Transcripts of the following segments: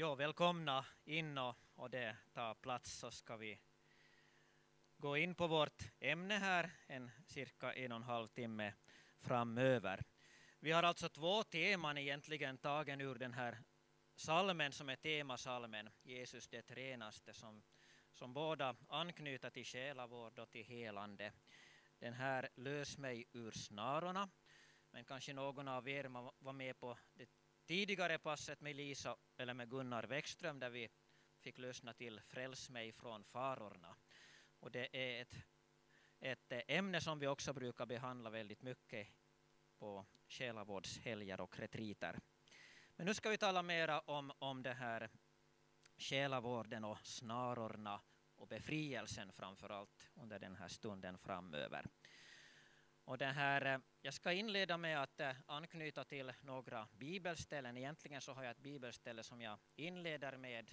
Ja, välkomna in och, och det tar plats så ska vi gå in på vårt ämne här en cirka en och en halv timme framöver. Vi har alltså två teman egentligen tagen ur den här salmen som är temasalmen Jesus det renaste som, som båda anknyter till själavård och till helande. Den här Lös mig ur snarorna men kanske någon av er var med på det tidigare passet med Lisa eller med Gunnar Wäckström där vi fick lyssna till Fräls mig från farorna. Och det är ett, ett eh, ämne som vi också brukar behandla väldigt mycket på själavårdshelger och retriter. Men nu ska vi tala mera om, om det här själavården och snarorna och befrielsen framför allt under den här stunden framöver. Och det här, eh, jag ska inleda med att eh, anknyta till några bibelställen. Egentligen så har jag ett bibelställe som jag inleder med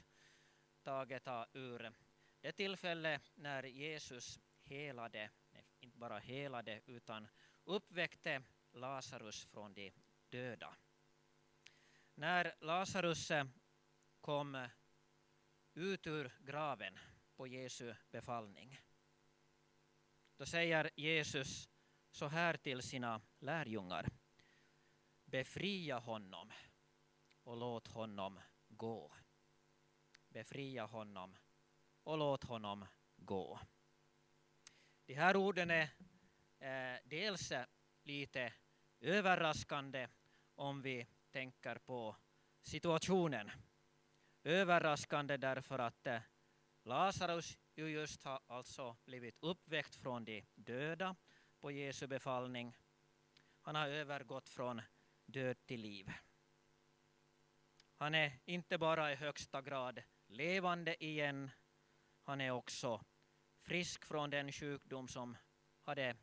taget ur det tillfälle när Jesus helade, inte bara helade, utan uppväckte Lazarus från de döda. När Lazarus eh, kom ut ur graven på Jesu befallning, då säger Jesus så här till sina lärjungar. Befria honom och låt honom gå. Befria honom och låt honom gå. De här orden är eh, dels lite överraskande om vi tänker på situationen. Överraskande därför att eh, Lazarus ju just har alltså blivit uppväckt från de döda på Jesu befallning. Han har övergått från död till liv. Han är inte bara i högsta grad levande igen, han är också frisk från den sjukdom som hade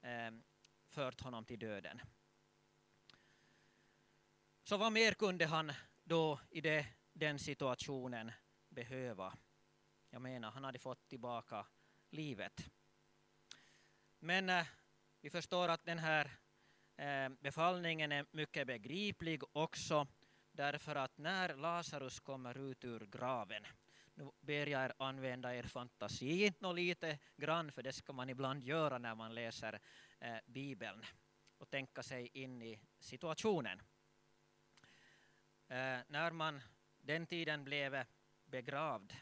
eh, fört honom till döden. Så vad mer kunde han då i det, den situationen behöva? Jag menar, han hade fått tillbaka livet. Men eh, vi förstår att den här eh, befallningen är mycket begriplig också därför att när Lazarus kommer ut ur graven, nu ber jag er använda er fantasi och lite grann, för det ska man ibland göra när man läser eh, Bibeln och tänka sig in i situationen. Eh, när man den tiden blev begravd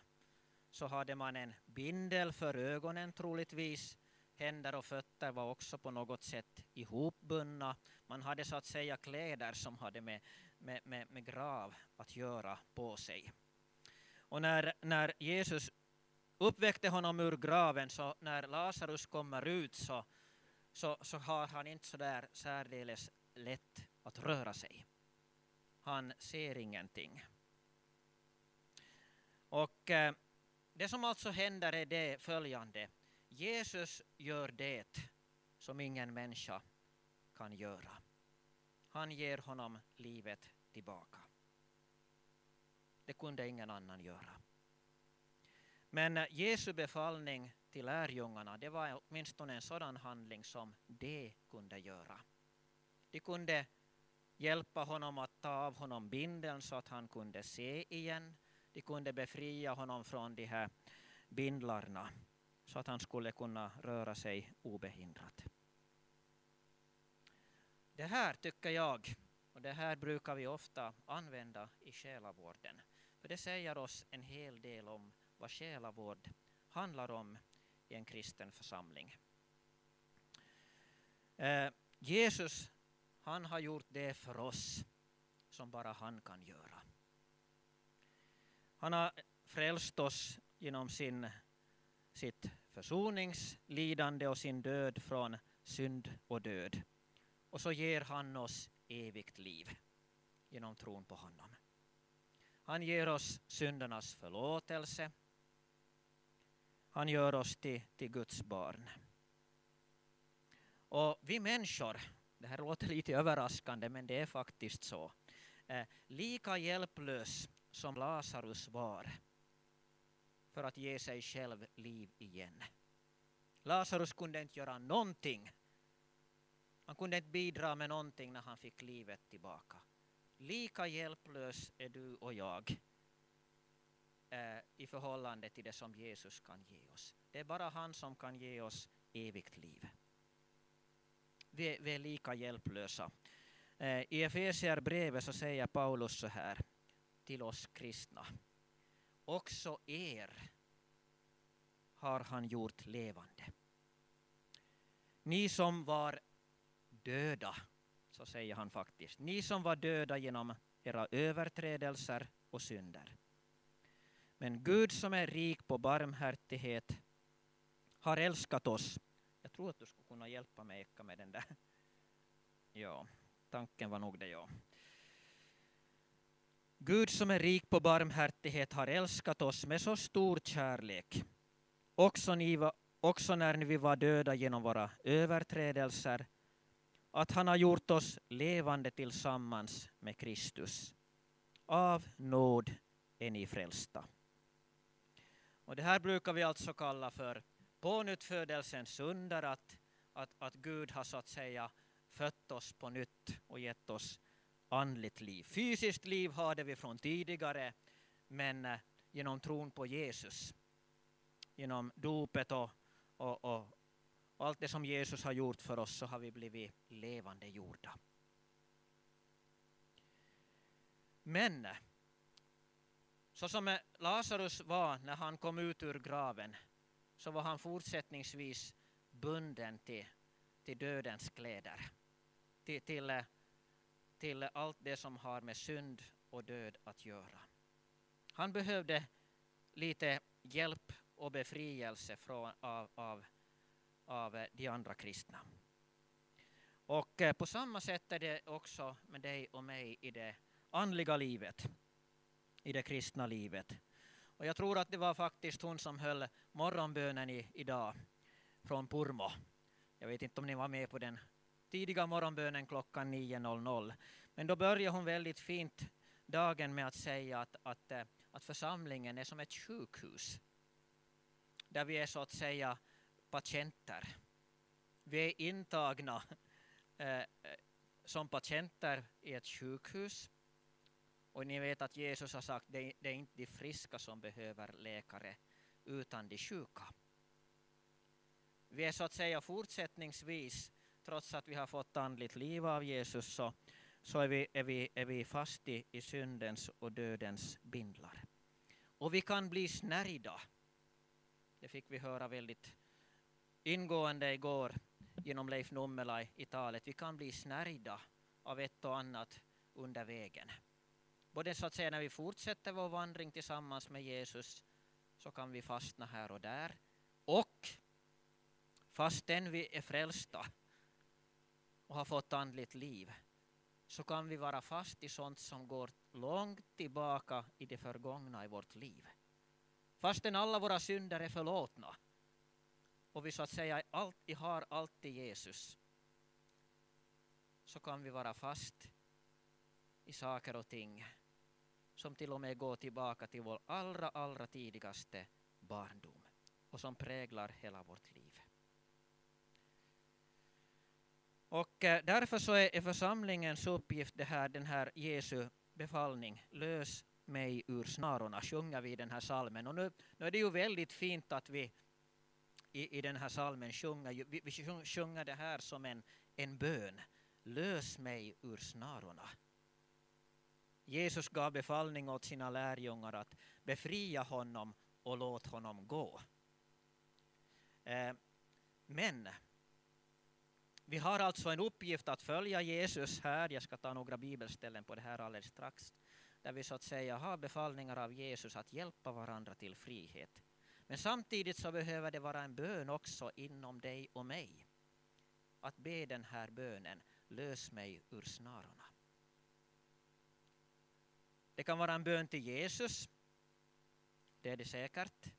så hade man en bindel för ögonen troligtvis händer och fötter var också på något sätt ihopbundna. Man hade så att säga kläder som hade med, med, med, med grav att göra på sig. Och när, när Jesus uppväckte honom ur graven, så när Lazarus kommer ut så, så, så har han inte så där särdeles lätt att röra sig. Han ser ingenting. Och eh, det som alltså händer är det följande Jesus gör det som ingen människa kan göra. Han ger honom livet tillbaka. Det kunde ingen annan göra. Men Jesu befallning till lärjungarna, det var åtminstone en sådan handling som de kunde göra. De kunde hjälpa honom att ta av honom bindeln så att han kunde se igen. De kunde befria honom från de här bindlarna så att han skulle kunna röra sig obehindrat. Det här tycker jag, och det här brukar vi ofta använda i själavården, för det säger oss en hel del om vad själavård handlar om i en kristen församling. Eh, Jesus, han har gjort det för oss som bara han kan göra. Han har frälst oss genom sin sitt försoningslidande och sin död från synd och död. Och så ger han oss evigt liv genom tron på honom. Han ger oss syndernas förlåtelse. Han gör oss till, till Guds barn. Och vi människor, det här låter lite överraskande men det är faktiskt så, eh, lika hjälplös som Lazarus var för att ge sig själv liv igen. Lazarus kunde inte göra någonting. Han kunde inte bidra med någonting när han fick livet tillbaka. Lika hjälplös är du och jag eh, i förhållande till det som Jesus kan ge oss. Det är bara han som kan ge oss evigt liv. Vi, vi är lika hjälplösa. Eh, I Efesierbrevet så säger Paulus så här till oss kristna. Också er har han gjort levande. Ni som var döda, så säger han faktiskt. Ni som var döda genom era överträdelser och synder. Men Gud som är rik på barmhärtighet har älskat oss. Jag tror att du skulle kunna hjälpa mig Eka med den där. Ja, tanken var nog det ja. Gud som är rik på barmhärtighet har älskat oss med så stor kärlek. Också, ni var, också när vi var döda genom våra överträdelser att han har gjort oss levande tillsammans med Kristus. Av nåd är ni frälsta. Och det här brukar vi alltså kalla för pånyttfödelsens under, att, att, att Gud har så att säga fött oss på nytt och gett oss andligt liv. Fysiskt liv hade vi från tidigare, men eh, genom tron på Jesus, genom dopet och, och, och, och allt det som Jesus har gjort för oss så har vi blivit levande gjorda. Men eh, så som eh, Lazarus var när han kom ut ur graven så var han fortsättningsvis bunden till, till dödens kläder. Till, till, till allt det som har med synd och död att göra. Han behövde lite hjälp och befrielse från, av, av, av de andra kristna. Och eh, på samma sätt är det också med dig och mig i det andliga livet i det kristna livet. Och jag tror att det var faktiskt hon som höll morgonbönen i, idag från Purmo. Jag vet inte om ni var med på den tidiga morgonbönen klockan 9.00. Men då började hon väldigt fint dagen med att säga att, att, eh, att församlingen är som ett sjukhus. Där vi är så att säga patienter. Vi är intagna eh, eh som patienter i ett sjukhus och ni vet att Jesus har sagt att det, det är inte de friska som behöver läkare utan de sjuka. Vi är så att säga fortsättningsvis, trots att vi har fått andligt liv av Jesus, så, så är, vi, är, vi, är vi fast i, i syndens och dödens bindlar. Och vi kan bli snärjda. Det fick vi höra väldigt ingående igår genom Leif Nummela i talet. Vi kan bli snärjda av ett och annat under vägen. Både så att säga när vi fortsätter vår vandring tillsammans med Jesus så kan vi fastna här och där. Och fastän vi är frälsta och har fått andligt liv så kan vi vara fast i sånt som går långt tillbaka i det förgångna i vårt liv. Fastän alla våra synder är förlåtna och vi så att säga alltid har alltid Jesus så kan vi vara fast i saker och ting som till och med går tillbaka till vår allra, allra tidigaste barndom och som präglar hela vårt liv. Och eh, därför så är församlingens uppgift det här, den här Jesu befallning, lös mig ur snarorna, sjunger vi i den här salmen. Och nu, nu är det ju väldigt fint att vi i, i den här salmen sjunger, vi, vi sjunger det här som en, en bön. Lös mig ur snarorna. Jesus gav befallning åt sina lärjungar att befria honom och låt honom gå. Eh, men vi har alltså en uppgift att följa Jesus här. Jag ska ta några bibelställen på det här alldeles strax. Där vi så att säga har befallningar av Jesus att hjälpa varandra till frihet. Men samtidigt så behöver det vara en bön också inom dig och mig. Att be den här bönen, lös mig ur snarorna. Det kan vara en bön till Jesus, det är det säkert.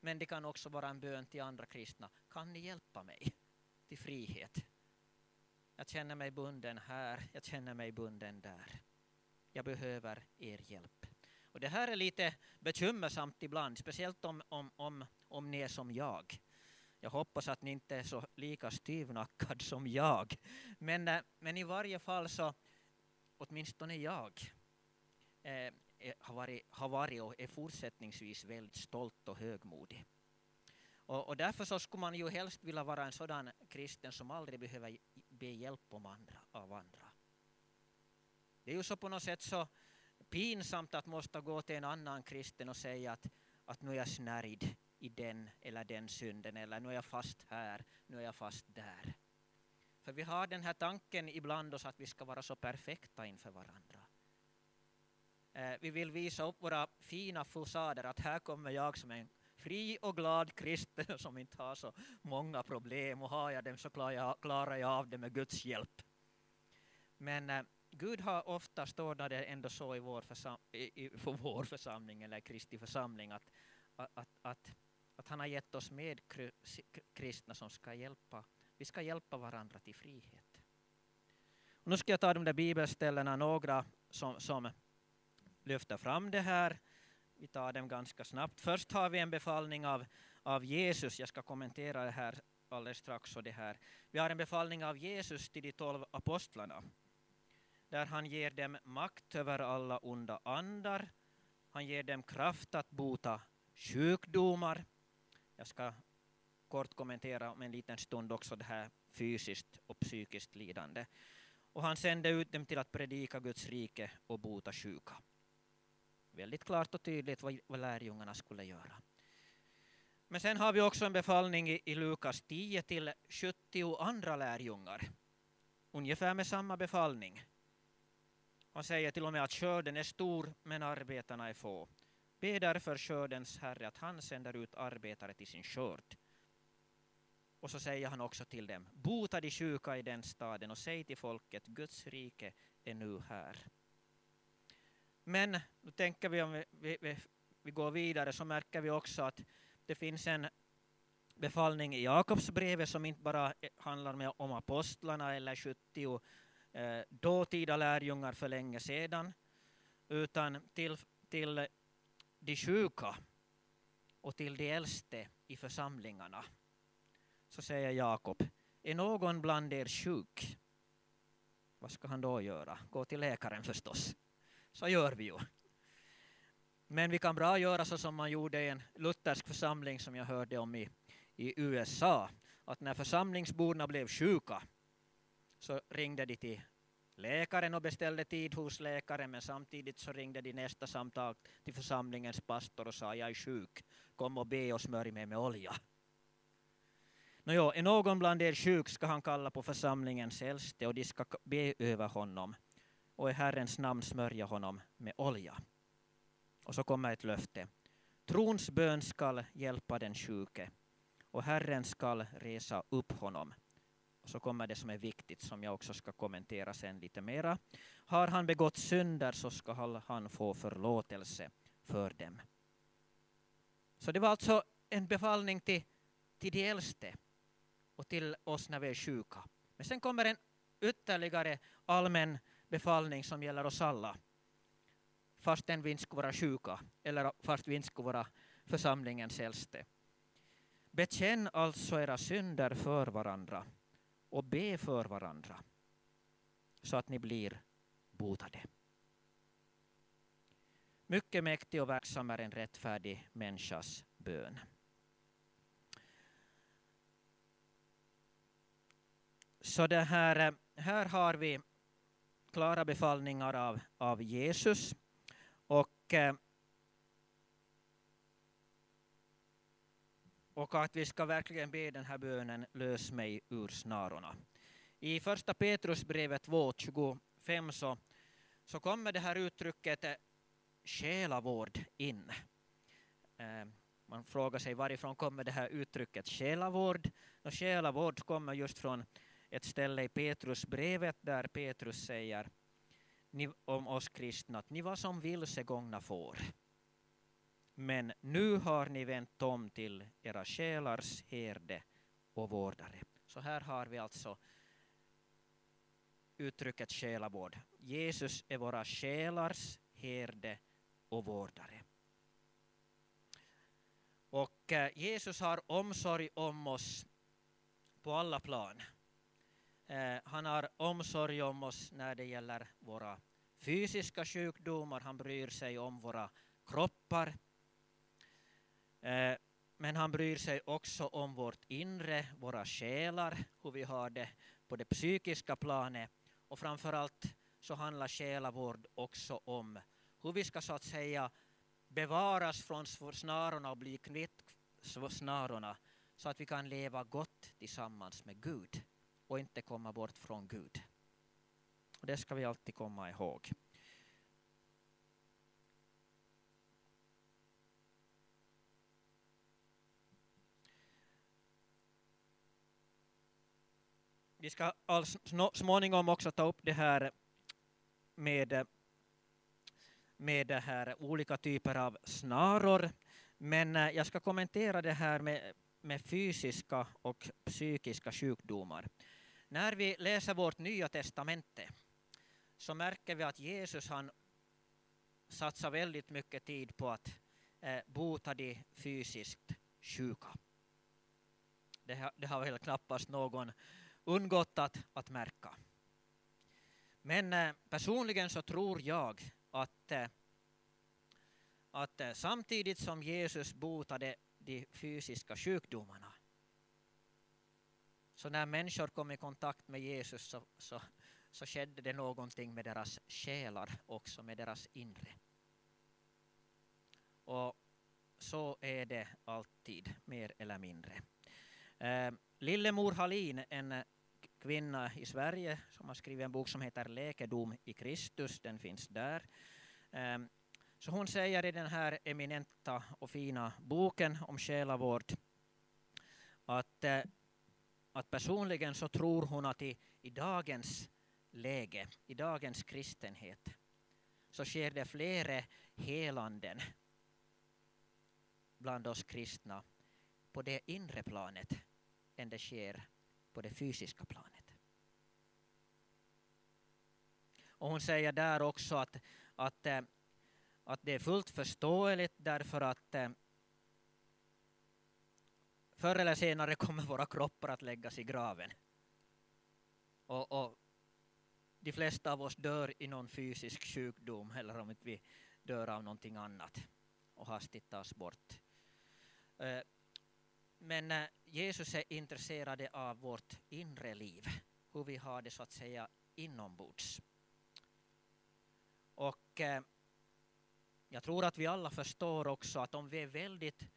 Men det kan också vara en bön till andra kristna. Kan ni hjälpa mig till frihet? Jag känner mig bunden här, jag känner mig bunden där. Jag behöver er hjälp. Och det här är lite bekymmersamt ibland, speciellt om, om, om, om ni är som jag. Jag hoppas att ni inte är så lika styvnackad som jag. Men, eh, men i varje fall så, åtminstone jag, Eh, har, varit, har varit och är fortsättningsvis väldigt stolt och högmodig. Och, och, därför så skulle man ju helst vilja vara en sådan kristen som aldrig behöver be hjälp om andra, av andra. Det är ju så på något sätt så pinsamt att måste gå till en annan kristen och säga att, att nu är jag snärjd i den eller den synden eller nu är jag fast här, nu är jag fast där. För vi har den här tanken ibland oss att vi ska vara så perfekta inför varandra. Eh, vi vill visa upp våra fina fasader, att här kommer jag som en fri och glad kristen som inte har så många problem och har jag dem så klarar jag av det med Guds hjälp. Men äh, Gud har oftast ordnat det ändå så i vår, försam i, i, för vår församling eller Kristi församling att, att, att, att han har gett oss med kristna som ska hjälpa, vi ska hjälpa varandra till frihet. Och nu ska jag ta de där bibelställena, några som, som lyfter fram det här. Vi tar dem ganska snabbt. Först har vi en befallning av, av Jesus. Jag ska kommentera det här alldeles strax. Och det här. Vi har en befallning av Jesus till de tolv apostlarna där han ger dem makt över alla onda andar. Han ger dem kraft att bota sjukdomar. Jag ska kort kommentera om en liten stund också det här fysiskt och psykiskt lidande. Och han sände ut dem till att predika Guds rike och bota sjuka. Väldigt klart och tydligt vad, vad lärjungarna skulle göra. Men sen har vi också en befallning i, i Lukas 10 till 70 andra lärjungar. Ungefär med samma befallning. Han säger till och med att skörden är stor men arbetarna är få. Be därför skördens herre att han sänder ut arbetare till sin skörd. Och så säger han också till dem, bota de sjuka i den staden och säg till folket, Guds rike är nu här. Men nu tänker vi om vi, vi, vi, vi går vidare så märker vi också att det finns en befallning i Jakobsbrevet som inte bara handlar om apostlarna eller 70 eh, dåtida lärjungar för länge sedan, utan till, till de sjuka och till de äldste i församlingarna. Så säger Jakob, är någon bland er sjuk? Vad ska han då göra? Gå till läkaren förstås. Så gör vi ju. Men vi kan bra göra så som man gjorde i en luthersk församling som jag hörde om i, i USA. Att när församlingsborna blev sjuka så ringde de till läkaren och beställde tid hos läkaren men samtidigt så ringde de nästa samtal till församlingens pastor och sa jag är sjuk, kom och be och smörj mig med olja. Nåjo, är någon bland er sjuk ska han kalla på församlingens äldste och de ska be över honom och i Herrens namn smörja honom med olja. Och så kommer ett löfte. Trons bön skall hjälpa den sjuke och Herren skall resa upp honom. Och så kommer det som är viktigt som jag också ska kommentera sen lite mera. Har han begått synder så ska han få förlåtelse för dem. Så det var alltså en befallning till, till de äldste och till oss när vi är sjuka. Men sen kommer en ytterligare allmän befallning som gäller oss alla. Fastän vi inte skulle vara sjuka eller fast vi inte skulle vara församlingens äldste. Bekänn alltså era synder för varandra och be för varandra så att ni blir botade. Mycket mäktig och verksam är en rättfärdig människas bön. Så det här, eh, här har vi klara befallningar av, av Jesus. Och, eh, och att vi ska verkligen be den här bönen, lös mig ur snarorna. I första Petrusbrevet 2.25 så, så kommer det här uttrycket eh, själavård in. Eh, man frågar sig varifrån kommer det här uttrycket själavård? Och själavård kommer just från ett ställe i Petrusbrevet där Petrus säger om oss kristna att ni var som vilsegångna får. Men nu har ni vänt om till era själars herde och vårdare. Så här har vi alltså uttrycket själavård. Jesus är våra själars herde och vårdare. Och eh, Jesus har omsorg om oss på alla plan. Eh, han har omsorg om oss när det gäller våra fysiska sjukdomar, han bryr sig om våra kroppar. Eh, men han bryr sig också om vårt inre, våra själar, hur vi har det på det psykiska planet. Och framförallt så handlar själavård också om hur vi ska så att säga bevaras från snarorna och bli kvitt snarorna så att vi kan leva gott tillsammans med Gud och inte komma bort från Gud. Och det ska vi alltid komma ihåg. Vi ska alltså småningom också ta upp det här med, med det här olika typer av snaror. Men eh, jag ska kommentera det här med, med fysiska och psykiska sjukdomar. När vi läser vårt nya testamente så märker vi att Jesus han satsar väldigt mycket tid på att eh, bota de fysiskt sjuka. Det har, det har väl knappast någon undgått att, att märka. Men eh, personligen så tror jag att, eh, att eh, samtidigt som Jesus botade de fysiska sjukdomarna så när människor kom i kontakt med Jesus så, så, så skedde det någonting med deras själar också, med deras inre. Och så är det alltid, mer eller mindre. Eh, Lillemor Hallin, en kvinna i Sverige som har skrivit en bok som heter Läkedom i Kristus, den finns där. Eh, så hon säger i den här eminenta och fina boken om själavård att, eh, att personligen så tror hon att i, i dagens läge, i dagens kristenhet, så sker det flera helanden bland oss kristna på det inre planet än det sker på det fysiska planet. Och hon säger där också att, att, eh, att det är fullt förståeligt därför att eh, förr eller senare kommer våra kroppar att läggas i graven. Och, och de flesta av oss dör i någon fysisk sjukdom eller om inte vi dör av någonting annat och hastigt tas bort. Eh, men eh, Jesus är intresserad av vårt inre liv, hur vi har det så att säga inombords. Och eh, jag tror att vi alla förstår också att om vi är väldigt,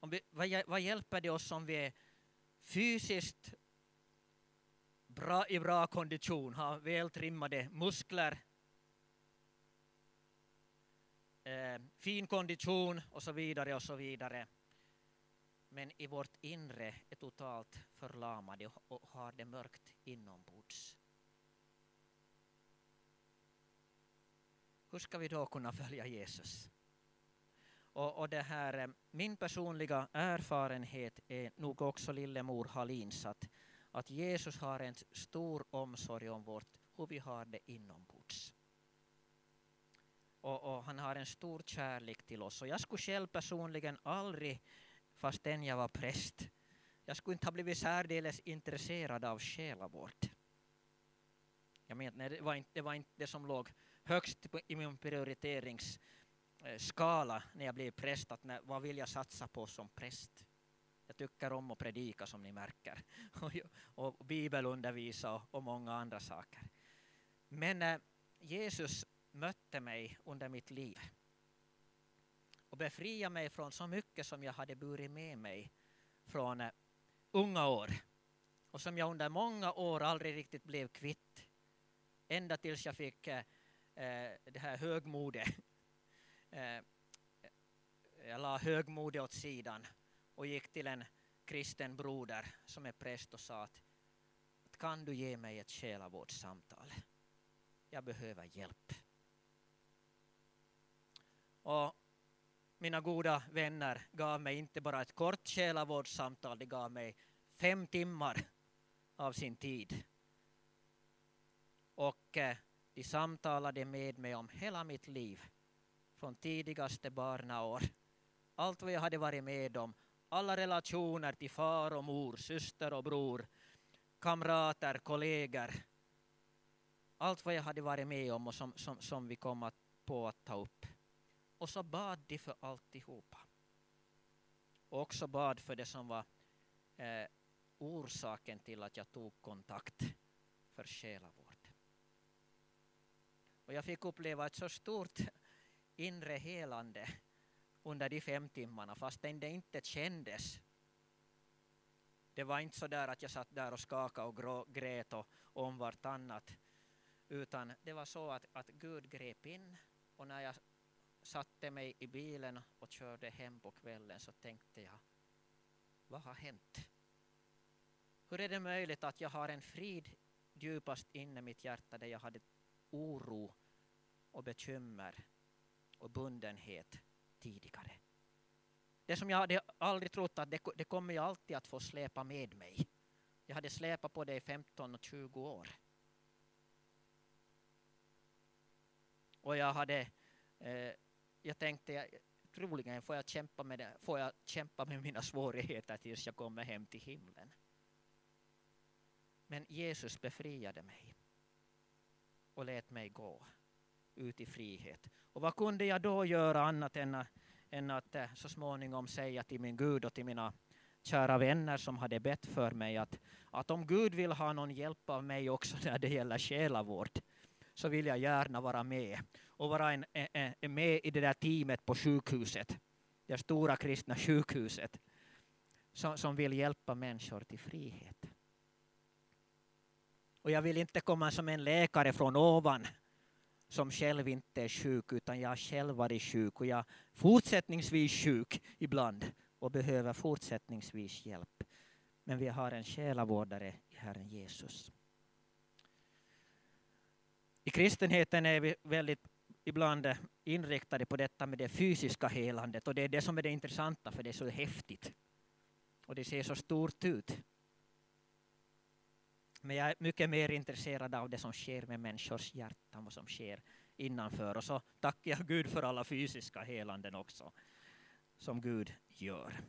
om vi, vad, vad hjälper det oss om vi är fysiskt bra, i bra kondition, har vältrimmade muskler, eh, fin kondition och så vidare och så vidare men i vårt inre är totalt förlamade och har det mörkt inombords. Hur ska vi då kunna följa Jesus? Och, och det här, eh, min personliga erfarenhet är nog också Lillemor Hallins att, att Jesus har en stor omsorg om vårt, hur vi har det inombords. Och, och han har en stor kärlek till oss. Och jag skulle själv personligen aldrig fastän jag var präst. Jag skulle inte ha blivit särdeles intresserad av själavård. Jag menar, det, var inte, det var inte det som låg högst i min prioriterings... Eh, skala när jag blev präst, att när, vad vill jag satsa på som präst? Jag tycker om att predika som ni märker, och, och bibelundervisa och, och många andra saker. Men eh, Jesus mötte mig under mitt liv och befriade mig från så mycket som jag hade burit med mig från eh, unga år och som jag under många år aldrig riktigt blev kvitt. Ända tills jag fick eh, eh det här högmodet. Eh, eh, jag la högmodet åt sidan och gick till en kristen broder som är präst och sa att, att kan du ge mig ett själavårdssamtal? Jag behöver hjälp. Och mina goda vänner gav mig inte bara ett kort själavårdssamtal, de gav mig fem timmar av sin tid. Och eh, de samtalade med mig om hela mitt liv, från tidigaste barnaår. Allt vad jag hade varit med om, alla relationer till far och mor, syster och bror, kamrater, kollegor. allt vad jag hade varit med om och som, som, som vi kom att, på att ta upp. Och så bad de för alltihopa. Och också bad för det som var eh, orsaken till att jag tog kontakt för själavård. Och jag fick uppleva ett så stort inre helande under de fem timmarna fastän det inte kändes. Det var inte så där att jag satt där och skakade och grät och om vartannat utan det var så att, att Gud grep in och när jag satte mig i bilen och körde hem på kvällen så tänkte jag, vad har hänt? Hur är det möjligt att jag har en frid djupast inne i mitt hjärta där jag hade oro och bekymmer och bundenhet tidigare? Det som jag hade aldrig trott att det, det kommer jag alltid att få släpa med mig. Jag hade släpat på det i 15 och 20 år. Och jag hade, eh, jag tänkte, jag, troligen får jag, kämpa med det, får jag kämpa med mina svårigheter tills jag kommer hem till himlen. Men Jesus befriade mig och lät mig gå ut i frihet. Och vad kunde jag då göra annat än att, än att eh, så småningom säga till min Gud och till mina kära vänner som hade bett för mig att, att om Gud vill ha någon hjälp av mig också när det gäller själavård så vill jag gärna vara med och vara en, en, en med i det där teamet på sjukhuset, det stora kristna sjukhuset som, som vill hjälpa människor till frihet. Och jag vill inte komma som en läkare från ovan som själv inte är sjuk, utan jag har själv varit sjuk och jag är fortsättningsvis sjuk ibland och behöver fortsättningsvis hjälp. Men vi har en själavårdare i Herren Jesus. I kristenheten är vi väldigt ibland inriktade på detta med det fysiska helandet och det är det som är det intressanta för det är så häftigt. Och det ser så stort ut. Men jag är mycket mer intresserad av det som sker med människors hjärtan, vad som sker innanför. Och så tackar jag Gud för alla fysiska helanden också, som Gud gör.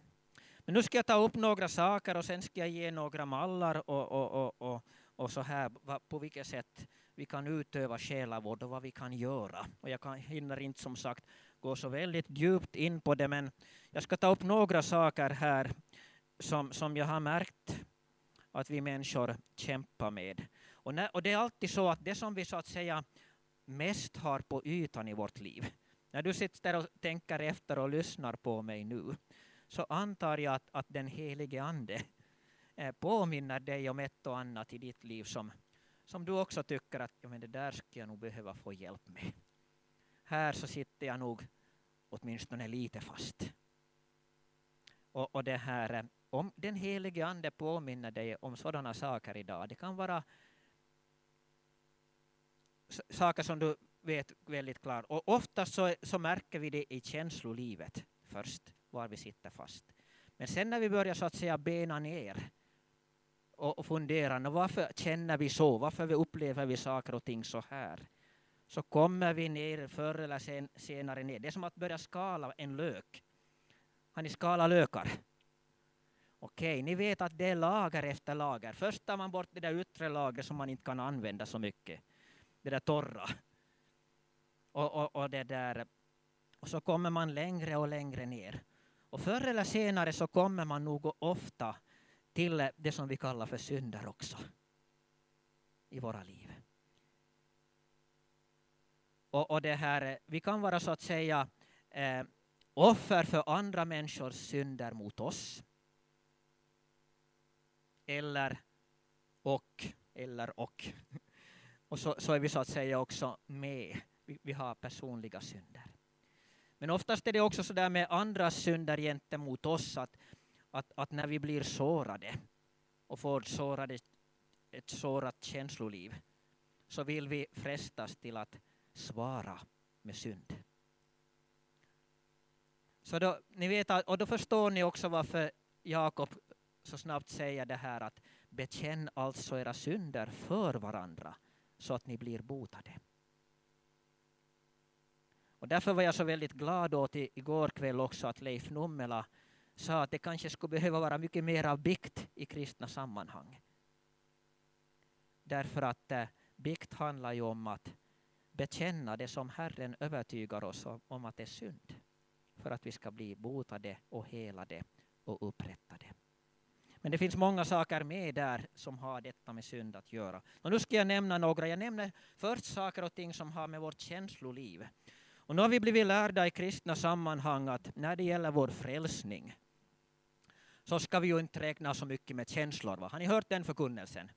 Men nu ska jag ta upp några saker och sen ska jag ge några mallar och, och, och, och, och så här, på vilket sätt vi kan utöva själavård och vad vi kan göra. Och jag kan, hinner inte som sagt gå så väldigt djupt in på det, men jag ska ta upp några saker här som, som jag har märkt att vi människor kämpar med. Och, när, och det är alltid så att det som vi så att säga mest har på ytan i vårt liv, när du sitter och tänker efter och lyssnar på mig nu, så antar jag att, att den helige Ande eh, påminner dig om ett och annat i ditt liv som, som du också tycker att ja, men det där skulle jag nog behöva få hjälp med. Här så sitter jag nog åtminstone lite fast. Och, och det här, eh, om den helige Ande påminner dig om sådana saker idag, det kan vara saker som du vet väldigt klart. Och oftast så, så märker vi det i känslolivet först, var vi sitter fast. Men sen när vi börjar så att säga bena ner och, och fundera, varför känner vi så? Varför vi upplever vi saker och ting så här? Så kommer vi ner förr eller sen, senare ner. Det är som att börja skala en lök. Har ni skalat lökar? Okej, ni vet att det är lager efter lager. Först tar man bort det där yttre lagret som man inte kan använda så mycket. Det där torra. Och, och, och, det där. och så kommer man längre och längre ner. Och förr eller senare så kommer man nog ofta till det som vi kallar för synder också i våra liv. Och, och det här, vi kan vara så att säga eh, offer för andra människors synder mot oss. Eller och, eller och. Och så, så är vi så att säga också med. Vi, vi har personliga synder. Men oftast är det också så där med andras synder gentemot oss att, att, att när vi blir sårade och får sårade, ett sårat känsloliv så vill vi frestas till att svara med synd. Så då, ni vet, och då förstår ni också varför Jakob så snabbt säger det här att bekänn alltså era synder för varandra så att ni blir botade. Och därför var jag så väldigt glad åt igår kväll också att Leif Nummela sa att det kanske skulle behöva vara mycket mer av bikt i kristna sammanhang. Därför att eh, bikt handlar ju om att bekänna det som Herren övertygar oss om att det är synd för att vi ska bli botade och helade och upprättade. Men det finns många saker med där som har detta med synd att göra. Och nu ska jag nämna några. Jag nämner först saker och ting som har med vårt känsloliv. Och nu har vi blivit lärda i kristna sammanhang att när det gäller vår frälsning så ska vi ju inte räkna så mycket med känslor. Va? Har ni hört den förkunnelsen?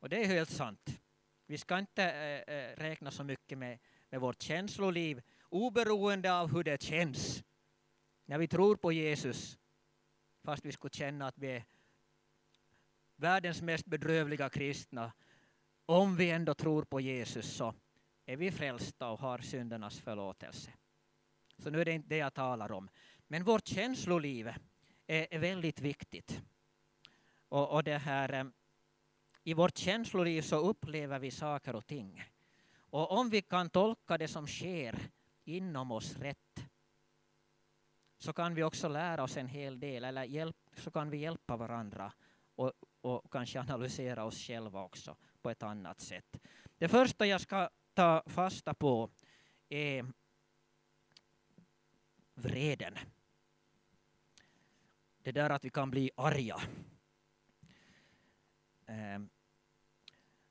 Och det är helt sant. Vi ska inte äh, räkna så mycket med, med vårt känsloliv oberoende av hur det känns. När vi tror på Jesus fast vi skulle känna att vi är världens mest bedrövliga kristna, om vi ändå tror på Jesus så är vi frälsta och har syndernas förlåtelse. Så nu är det inte det jag talar om. Men vårt känsloliv är, är väldigt viktigt. Och, och det här, eh, I vårt känsloliv så upplever vi saker och ting. Och om vi kan tolka det som sker inom oss rätt så kan vi också lära oss en hel del, eller hjälp, så kan vi hjälpa varandra och, och kanske analysera oss själva också på ett annat sätt. Det första jag ska ta fasta på är vreden. Det där att vi kan bli arga. Eh,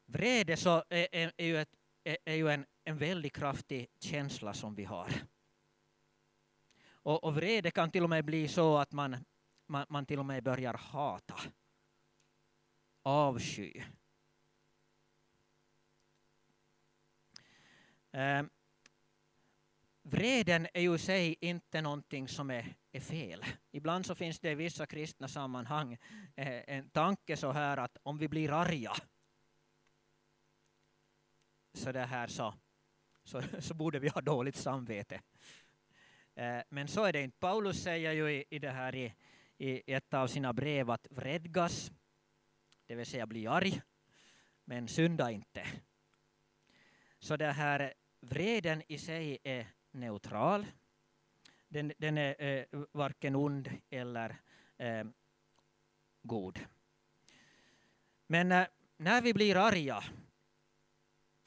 vrede så är, är, är ju, ett, är, är ju en, en väldigt kraftig känsla som vi har. Och, och vrede kan till och med bli så att man, man, man till och med börjar hata, avsky. Eh, vreden är ju i sig inte någonting som är, är fel. Ibland så finns det i vissa kristna sammanhang eh, en tanke så här att om vi blir arga så, det här så, så, så borde vi ha dåligt samvete. Eh, men så är det inte. Paulus säger ju i, i det här i, i ett av sina brev att vredgas, det vill säga bli arg, men synda inte. Så det här vreden i sig är neutral. Den, den är eh, varken ond eller eh, god. Men eh, när vi blir arga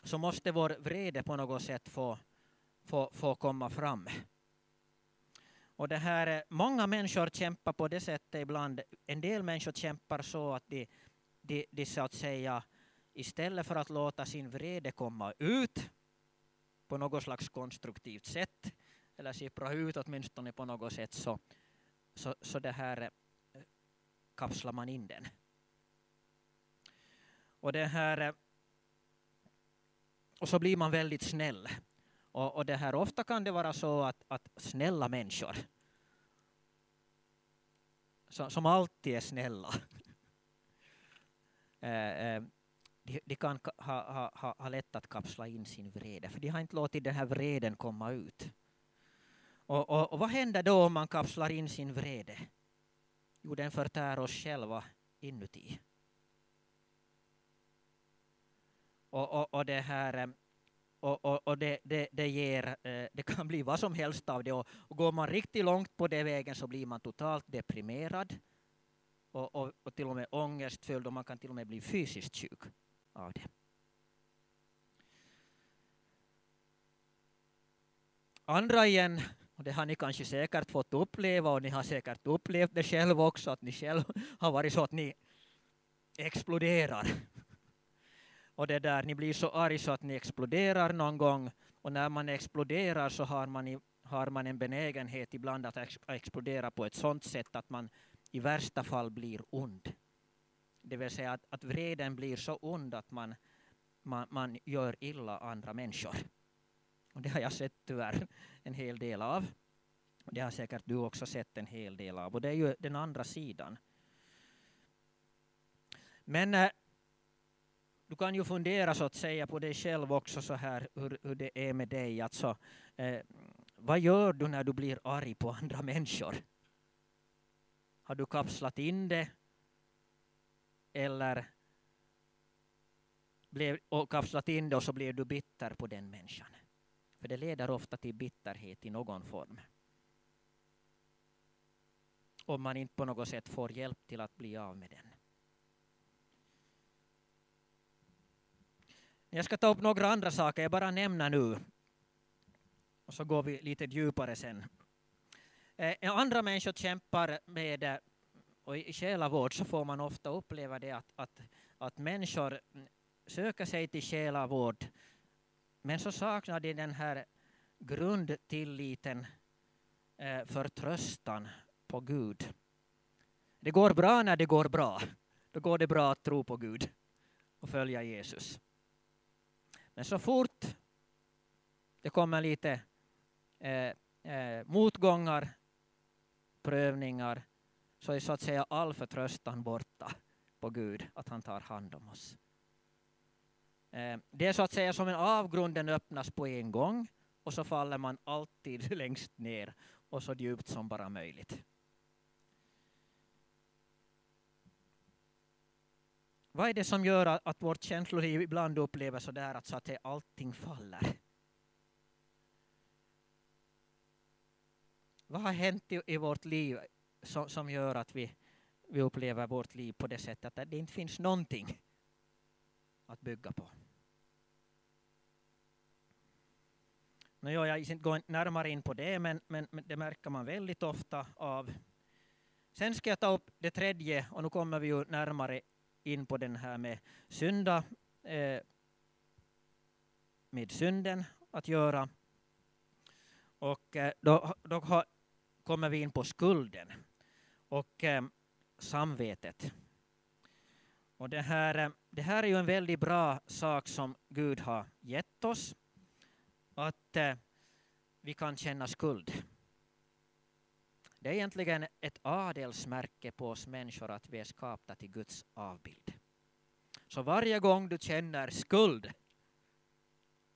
så måste vår vrede på något sätt få, få, få komma fram. Och det här, många människor kämpar på det sättet ibland. En del människor kämpar så att de, de, de så att säga istället för att låta sin vrede komma ut på något slags konstruktivt sätt eller sippra ut åtminstone på något sätt så, så, så det här eh, kapslar man in den. Och det här eh, och så blir man väldigt snäll. Och, och, det här, ofta kan det vara så att, att snälla människor, som, som alltid är snälla, eh, eh, de, de, kan ha, ha, ha lätt att kapsla in sin vrede, för de har inte låtit den här vreden komma ut. Och, och, och vad händer då om man kapslar in sin vrede? Jo, den förtär oss själva inuti. Och, och, och det här eh, och, och, och det, det, det, ger, eh, det kan bli vad som helst av det. Och, och går man riktigt långt på den vägen så blir man totalt deprimerad och, och, och till och med ångestfylld och man kan till och med bli fysiskt sjuk av det. Andra igen, och det har ni kanske säkert fått uppleva och ni har säkert upplevt det själv också, att ni själv har varit så att ni exploderar och det där, ni blir så arg så att ni exploderar någon gång och när man exploderar så har man, i, har man en benägenhet ibland att ex, explodera på ett sådant sätt att man i värsta fall blir ond. Det vill säga att, att vreden blir så ond att man, man, man gör illa andra människor. Och det har jag sett tyvärr en hel del av. Och det har säkert du också sett en hel del av. Och det är ju den andra sidan. Men eh, du kan ju fundera så att säga på dig själv också så här hur, hur det är med dig. Alltså, eh, vad gör du när du blir arg på andra människor? Har du kapslat in det? Eller blev, och kapslat in det och så blev du bitter på den människan? För det leder ofta till bitterhet i någon form. Om man inte på något sätt får hjälp till att bli av med den. Jag ska ta upp några andra saker, jag bara nämner nu. Och så går vi lite djupare sen. Eh, andra människor kämpar med, eh, och i själavård så får man ofta uppleva det att, att, att människor söker sig till själavård, men så saknar de den här grundtilliten, eh, förtröstan på Gud. Det går bra när det går bra. Då går det bra att tro på Gud och följa Jesus. Men så fort det kommer lite eh, eh, motgångar, prövningar, så är så att säga all förtröstan borta på Gud, att han tar hand om oss. Eh, det är så att säga som en avgrunden öppnas på en gång och så faller man alltid längst ner och så djupt som bara möjligt. Vad är det som gör att vårt känsloliv ibland upplever så där att, så att allting faller? Vad har hänt i, i vårt liv som, som gör att vi, vi upplever vårt liv på det sättet att det inte finns någonting att bygga på? Nu jag inte närmare in på det, men, men, men, det märker man väldigt ofta av. Sen ska jag ta upp det tredje, och nu kommer vi ju närmare in på den här med synda, eh, med synden att göra. Och eh, då, då har, kommer vi in på skulden och eh, samvetet. Och det här, eh, det här är ju en väldigt bra sak som Gud har gett oss. Att eh, vi kan känna skuld. Det är egentligen ett adelsmärke på oss människor att vi är skapta till Guds avbild. Så varje gång du känner skuld,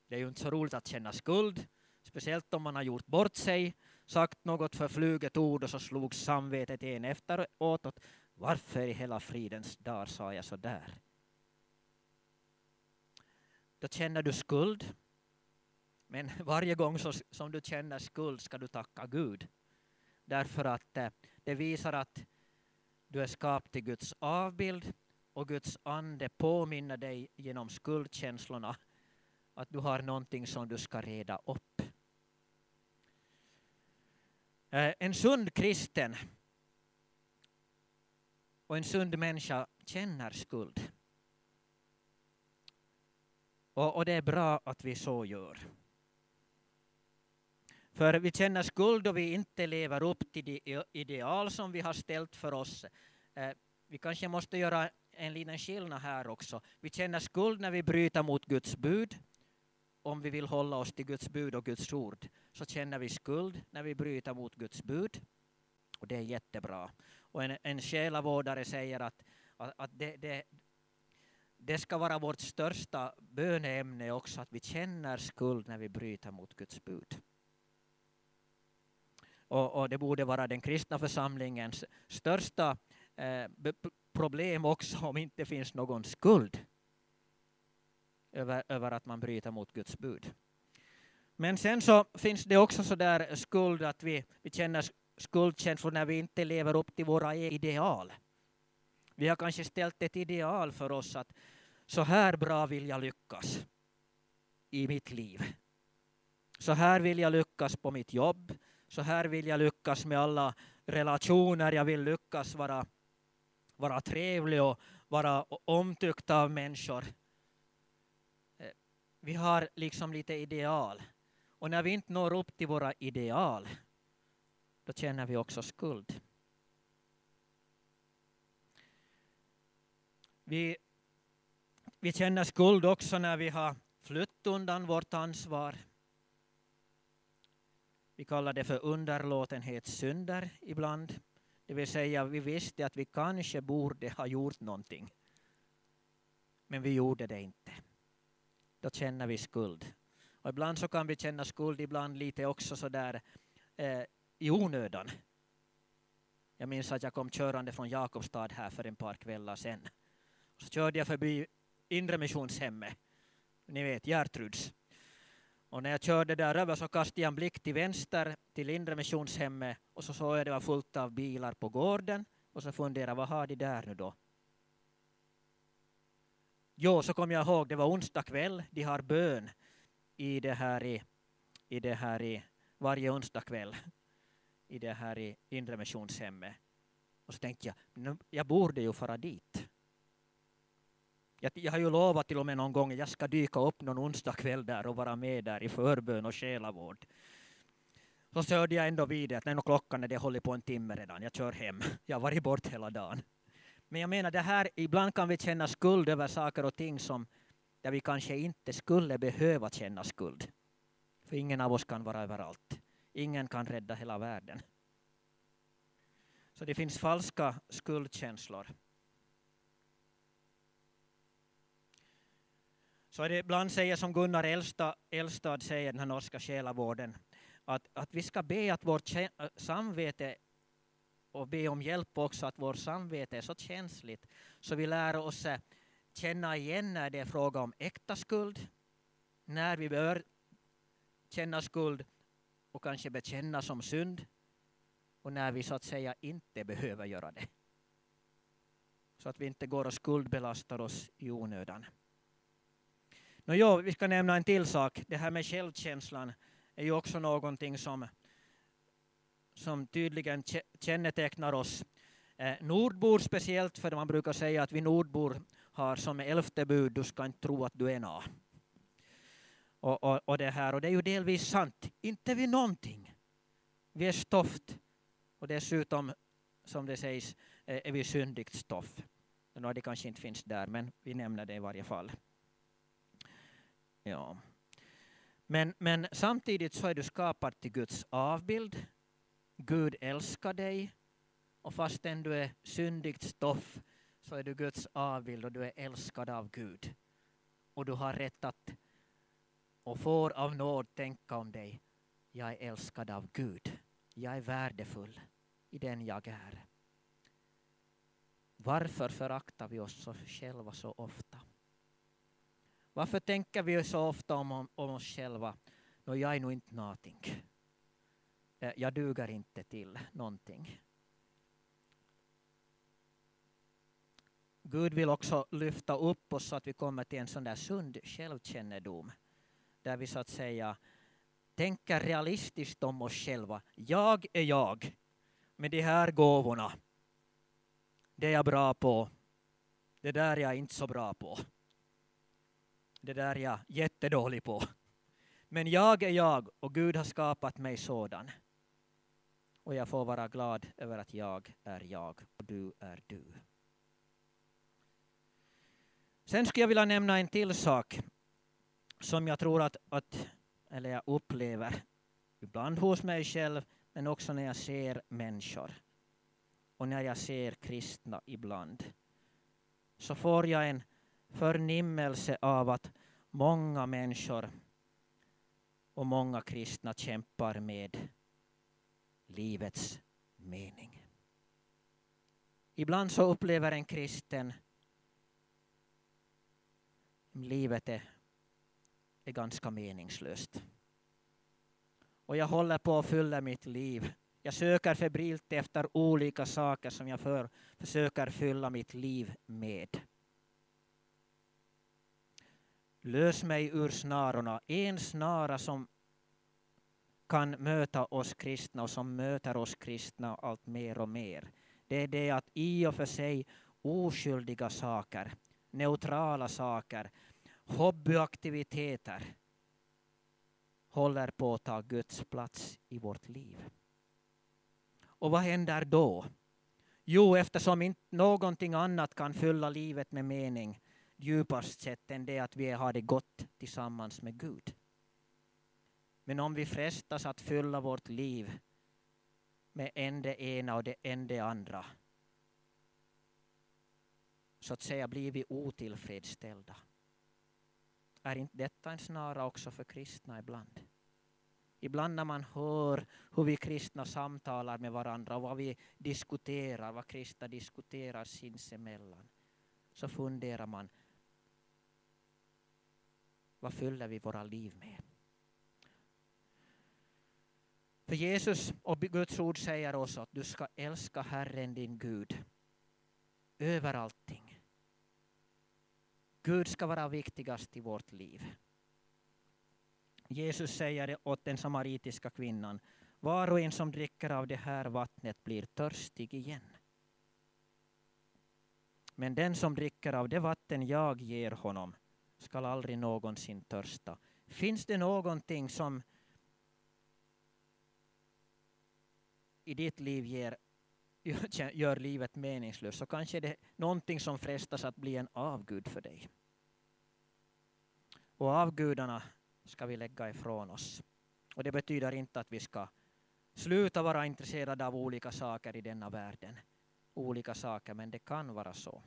det är ju inte så roligt att känna skuld, speciellt om man har gjort bort sig, sagt något förfluget ord och så slog samvetet en efteråt. Åt, varför i hela fridens dag sa jag så där? Då känner du skuld. Men varje gång som du känner skuld ska du tacka Gud. Därför att eh, det visar att du är skapt till Guds avbild och Guds ande påminner dig genom skuldkänslorna att du har någonting som du ska reda upp. Eh, en sund kristen och en sund människa känner skuld. Och, och det är bra att vi så gör. För vi känner skuld och vi inte lever upp till de ideal som vi har ställt för oss. Eh, vi kanske måste göra en liten skillnad här också. Vi känner skuld när vi bryter mot Guds bud. Om vi vill hålla oss till Guds bud och Guds ord så känner vi skuld när vi bryter mot Guds bud. Och det är jättebra. Och en, en själavårdare säger att, att, att det, det, det ska vara vårt största böneämne också, att vi känner skuld när vi bryter mot Guds bud. Och, och det borde vara den kristna församlingens största eh, problem också om inte finns någon skuld över, över att man bryter mot Guds bud. Men sen så finns det också så där skuld att vi, vi känner skuldkänslor när vi inte lever upp till våra e-, ideal. Vi har kanske ställt ett ideal för oss att så här bra vill jag lyckas i mitt liv. Så här vill jag lyckas på mitt jobb. Så här vill jag lyckas med alla relationer. Jag vill lyckas vara, vara trevlig och vara omtyckt av människor. Eh, vi har liksom lite ideal. Och när vi inte når upp till våra ideal, då känner vi också skuld. Vi, vi känner skuld också när vi har flytt undan vårt ansvar. Vi kallar det för underlåtenhetssynder ibland. Det vill säga, vi visste att vi kanske borde ha gjort någonting. Men vi gjorde det inte. Då känner vi skuld. Och ibland så kan vi känna skuld, ibland lite också sådär eh, i onödan. Jag minns att jag kom körande från Jakobstad här för en par kvällar sedan. Så körde jag förbi Inre Missionshemmet, ni vet Gertruds. Och när jag körde där över så kastade jag en blick till vänster till Inre Missionshemmet och så såg jag det var fullt av bilar på gården och så funderade vad har de där nu då? Jo, så kom jag ihåg, det var onsdag kväll, de har bön i det här i, i det här i varje onsdag kväll i det här i Inre Missionshemmet. Och så tänkte jag, jag borde ju fara dit. Jag, jag, har ju lovat till och med någon gång att jag ska dyka upp någon onsdag kväll där och vara med där i förbön och själavård. Så sörjde jag ändå vid det att när klockan är det håller på en timme redan, jag kör hem. Jag har varit bort hela dagen. Men jag menar det här, ibland kan vi känna skuld över saker och ting som där vi kanske inte skulle behöva känna skuld. För ingen av oss kan vara överallt. Ingen kan rädda hela världen. Så det finns falska skuldkänslor. Så är det ibland säger som Gunnar Elstad, Elstad säger, den här norska själavården, att, att vi ska be att vårt äh, samvete och be om hjälp också att vårt samvete är så känsligt så vi lär oss känna igen när det är fråga om äkta skuld, när vi bör känna skuld och kanske bekänna som synd och när vi så att säga inte behöver göra det. Så att vi inte går och skuldbelastar oss i onödan. No, jo, vi ska nämna en till sak. Det här med självkänslan är ju också någonting som, som tydligen kännetecknar oss eh, nordbor speciellt, för man brukar säga att vi nordbor har som elfte bud, du ska inte tro att du är nå. Och, och, och, det här, och det är ju delvis sant. Inte vi någonting. Vi är stoft. Och dessutom, som det sägs, eh, är vi syndigt stoff. Det kanske inte finns där, men vi nämner det i varje fall. Ja. Men, men samtidigt så är du skapad till Guds avbild. Gud älskar dig. Och fastän du är syndigt stoff så är du Guds avbild och du är älskad av Gud. Och du har rätt att och får av nåd tänka om dig. Jag är älskad av Gud. Jag är värdefull i den jag är. Varför föraktar vi oss själva så ofta? Varför tänker vi så ofta om, om, om oss själva? No, jag är nog inte någonting. Eh, jag duger inte till någonting. Gud vill också lyfta upp oss så att vi kommer till en sån där sund självkännedom. Där vi så att säga tänker realistiskt om oss själva. Jag är jag med de här gåvorna. Det är jag bra på. Det där är jag inte så bra på. Det där är jag jättedålig på. Men jag är jag och Gud har skapat mig sådan. Och jag får vara glad över att jag är jag och du är du. Sen skulle jag vilja nämna en till sak som jag tror att, att eller jag upplever ibland hos mig själv men också när jag ser människor och när jag ser kristna ibland så får jag en förnimmelse av att många människor och många kristna kämpar med livets mening. Ibland så upplever en kristen livet är, är ganska meningslöst. Och jag håller på att fylla mitt liv. Jag söker febrilt efter olika saker som jag för, försöker fylla mitt liv med. Lös mig ur snarorna. En snara som kan möta oss kristna och som möter oss kristna allt mer och mer. Det är det att i och för sig oskyldiga saker, neutrala saker, hobbyaktiviteter håller på att ta Guds plats i vårt liv. Och vad händer då? Jo, eftersom inte någonting annat kan fylla livet med mening djupast sett än det att vi har det gott tillsammans med Gud. Men om vi frestas att fylla vårt liv med en det ena och det en det andra så att säga blir vi otillfredsställda. Är inte detta en snara också för kristna ibland? Ibland när man hör hur vi kristna samtalar med varandra och vad vi diskuterar, vad kristna diskuterar sinsemellan, så funderar man, vad fyller vi våra liv med? För Jesus och Guds ord säger oss att du ska älska Herren din Gud över allting. Gud ska vara viktigast i vårt liv. Jesus säger åt den samaritiska kvinnan, var och en som dricker av det här vattnet blir törstig igen. Men den som dricker av det vatten jag ger honom skall aldrig någonsin törsta. Finns det någonting som i ditt liv ger, gör livet meningslöst så kanske det är någonting som frestas att bli en avgud för dig. Och avgudarna ska vi lägga ifrån oss. Och det betyder inte att vi ska sluta vara intresserade av olika saker i denna världen. Olika saker, men det kan vara så.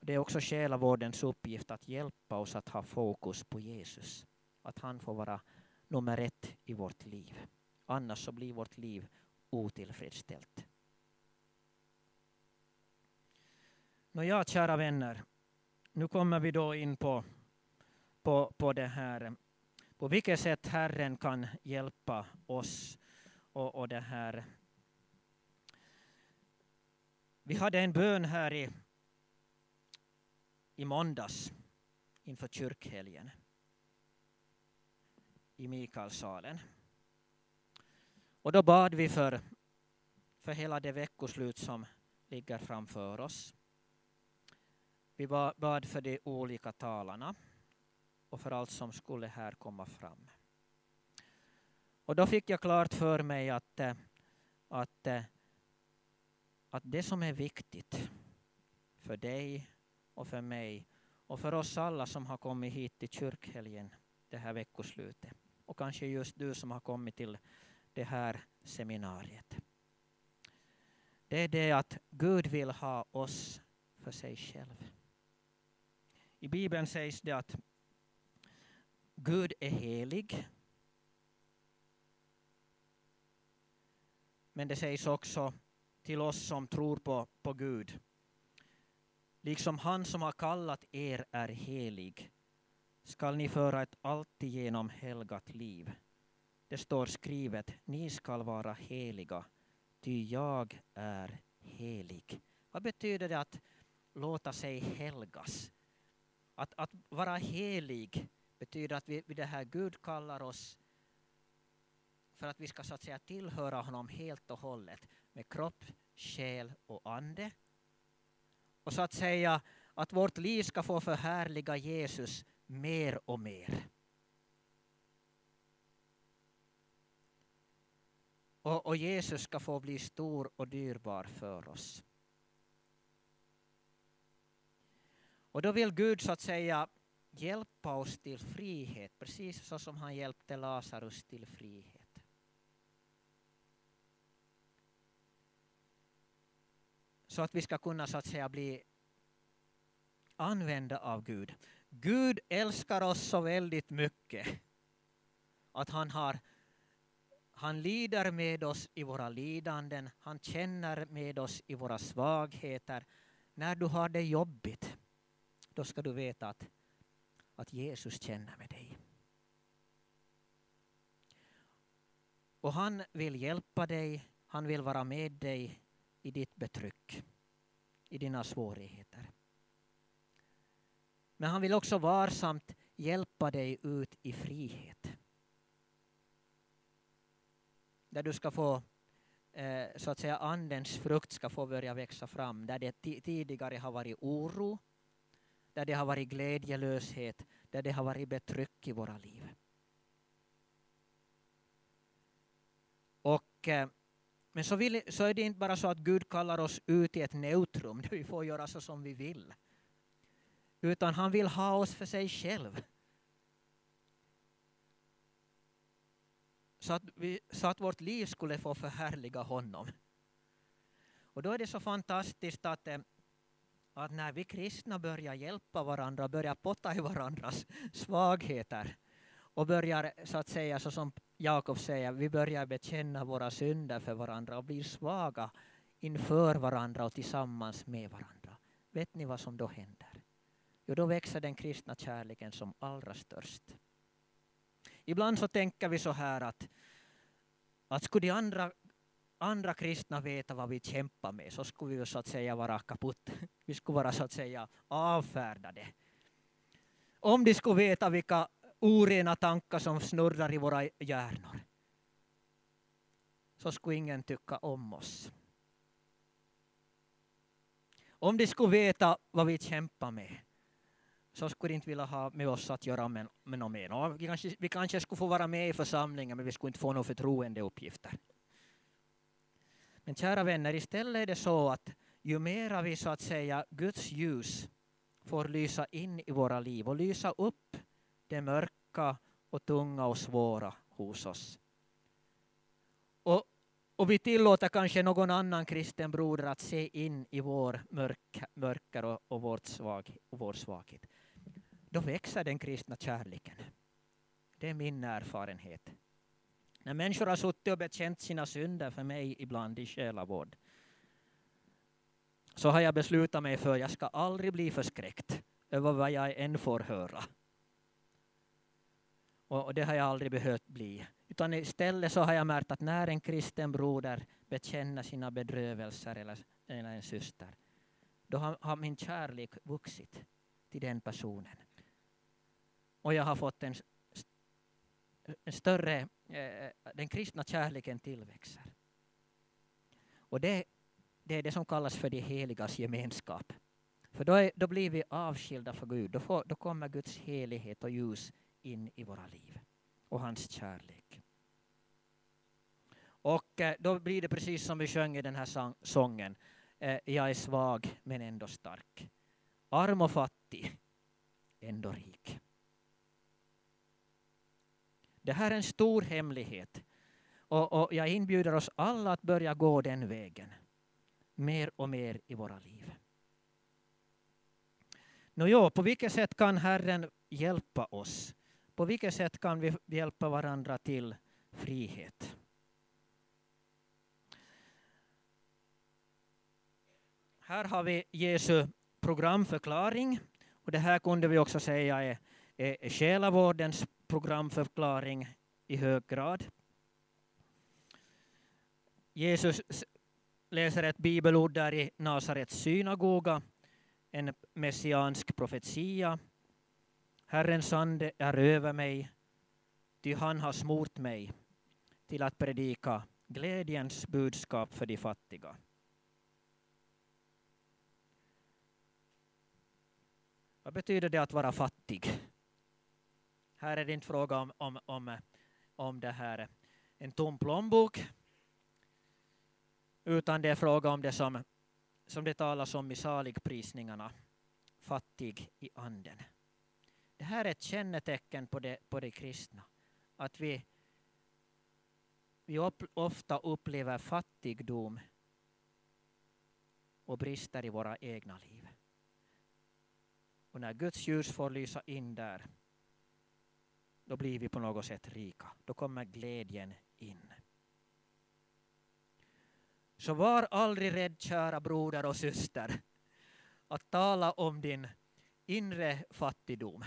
Det är också själavårdens uppgift att hjälpa oss att ha fokus på Jesus. Att han får vara nummer ett i vårt liv. Annars så blir vårt liv otillfredsställt. Nåja, kära vänner. Nu kommer vi då in på, på, på det här på vilket sätt Herren kan hjälpa oss och, och det här. Vi hade en bön här i, i måndags inför kyrkhelgen i Mikaelsalen. Och då bad vi för, för hela det veckoslut som ligger framför oss. Vi bad för de olika talarna och för allt som skulle här komma fram. Och då fick jag klart för mig att, eh, att, eh, att det som är viktigt för dig och för mig och för oss alla som har kommit hit till kyrkhelgen det här veckoslutet och kanske just du som har kommit till det här seminariet. Det är det att Gud vill ha oss för sig själv. I Bibeln sägs det att Gud är helig. Men det sägs också till oss som tror på, på Gud. Liksom han som har kallat er är helig skall ni föra ett alltigenom helgat liv. Det står skrivet, ni skall vara heliga, ty jag är helig. Vad betyder det att låta sig helgas? Att, att vara helig betyder att vi, det här Gud kallar oss för att vi ska så att säga tillhöra honom helt och hållet med kropp, själ och ande. Och så att säga att vårt liv ska få förhärliga Jesus mer och mer. Och, och Jesus ska få bli stor och dyrbar för oss. Och då vill Gud så att säga hjälpa oss till frihet, precis så som han hjälpte Lazarus till frihet. Så att vi ska kunna så att säga bli använda av Gud. Gud älskar oss så väldigt mycket att han har han lider med oss i våra lidanden, han känner med oss i våra svagheter. När du har det jobbigt, då ska du veta att att Jesus känner med dig. Och han vill hjälpa dig, han vill vara med dig i ditt betryck, i dina svårigheter. Men han vill också varsamt hjälpa dig ut i frihet. Där du ska få, eh, så att säga, andens frukt ska få börja växa fram. Där det tidigare har varit oro, där det har varit glädjelöshet, där det har varit betryck i våra liv. Och, eh, men så, vill, så är det inte bara så att Gud kallar oss ut i ett neutrum där vi får göra så som vi vill. Utan han vill ha oss för sig själv. Så att, vi, så att vårt liv skulle få förhärliga honom. Och då är det så fantastiskt att eh, att när vi kristna börjar hjälpa varandra, börjar potta i varandras svagheter och börjar så att säga, så som Jakob säger, vi börjar bekänna våra synder för varandra och blir svaga inför varandra och tillsammans med varandra. Vet ni vad som då händer? Jo, då växer den kristna kärleken som allra störst. Ibland så tänker vi så här att, att skulle de andra andra kristna veta vad vi kämpar med så skulle vi så att säga vara kaputt. Vi skulle vara så att säga avfärdade. om de skulle veta vilka orena tankar som snurrar i våra hjärnor, så skulle ingen tycka om oss. Om de skulle veta vad vi kämpar med, så skulle de inte vilja ha med oss att göra med, med något mer. Vi kanske, vi kanske skulle få vara med i församlingen, men vi skulle inte få några förtroendeuppgifter. Men kära vänner, istället är det så att ju mera vi så att säga Guds ljus får lysa in i våra liv och lysa upp det mörka och tunga och svåra hos oss. Och, och vi tillåter kanske någon annan kristen broder att se in i vår mörk, mörker och, och, vårt svag, och vår svaghet. Då växer den kristna kärleken. Det är min erfarenhet. När människor har suttit och bekänt sina synder för mig ibland i själavård så har jag beslutat mig för att jag ska aldrig bli förskräckt över vad jag än får höra. Och det har jag aldrig behövt bli. Utan istället så har jag märkt att när en kristen broder bekänner sina bedrövelser eller, eller en syster, då har, har min kärlek vuxit till den personen. Och jag har fått en, en större, eh, den kristna kärleken tillväxer. Och det, det är det som kallas för de heligas gemenskap. För då, är, då blir vi avskilda för Gud. Då, får, då kommer Guds helighet och ljus in i våra liv och hans kärlek. Och eh, då blir det precis som vi sjöng i den här sången. Eh, jag är svag men ändå stark. Arm och fattig, ändå rik. Det här är en stor hemlighet. Och, och jag inbjuder oss alla att börja gå den vägen. Mer och mer i våra liv. Nå på vilket sätt kan Herren hjälpa oss? På vilket sätt kan vi hjälpa varandra till frihet? Här har vi Jesu programförklaring. Och det här kunde vi också säga är, är själavårdens programförklaring i hög grad. Jesus läser ett bibelord där i Nasarets synagoga, en messiansk profetia. Herrens ande är över mig, ty han har smort mig till att predika glädjens budskap för de fattiga. Vad betyder det att vara fattig? Här är det inte fråga om, om, om, om det här, en tom plånbok, utan det är fråga om det som, som det talas om i saligprisningarna, fattig i anden. Det här är ett kännetecken på det, på det kristna, att vi, vi upp, ofta upplever fattigdom och brister i våra egna liv. Och när Guds ljus får lysa in där då blir vi på något sätt rika. Då kommer glädjen in. Så var aldrig rädd, kära broder och syster, att tala om din inre fattigdom.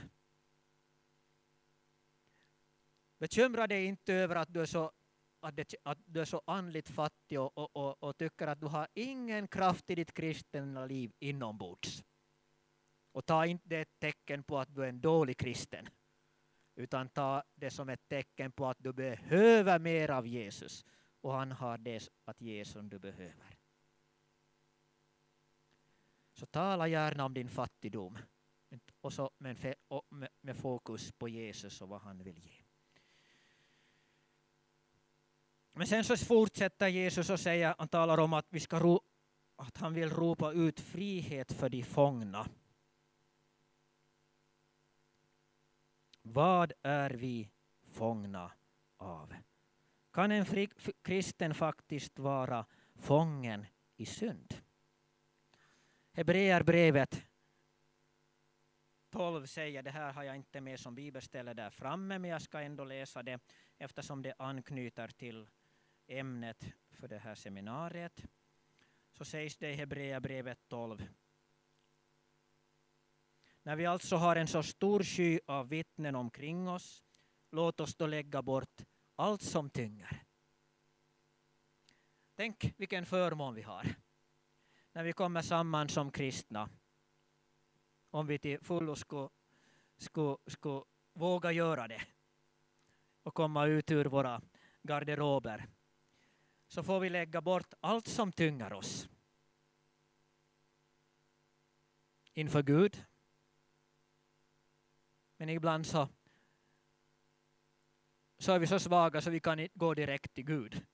Bekymra dig inte över att du är så, att, det, att du är så andligt fattig och, och, och, och tycker att du har ingen kraft i ditt kristna liv inombords. Och ta inte det ett tecken på att du är en dålig kristen utan ta det som ett tecken på att du behöver mer av Jesus och han har det att ge som du behöver. Så tala gärna om din fattigdom och så med, med fokus på Jesus och vad han vill ge. Men sen så fortsätter Jesus och säger, han talar om att, vi ska ro, att han vill ropa ut frihet för de fångna. Vad är vi fångna av? Kan en fri, kristen faktiskt vara fången i synd? Hebreerbrevet 12 säger, det här har jag inte med som bibelställe där framme, men jag ska ändå läsa det eftersom det anknyter till ämnet för det här seminariet. Så sägs det i Hebreerbrevet 12, när vi alltså har en så stor sky av vittnen omkring oss, låt oss då lägga bort allt som tynger. Tänk vilken förmån vi har när vi kommer samman som kristna. Om vi till fullo skulle skulle, skulle våga göra det och komma ut ur våra garderober så får vi lägga bort allt som tyngar oss inför Gud. Men ibland så, så är vi så svaga så vi kan inte gå direkt till Gud.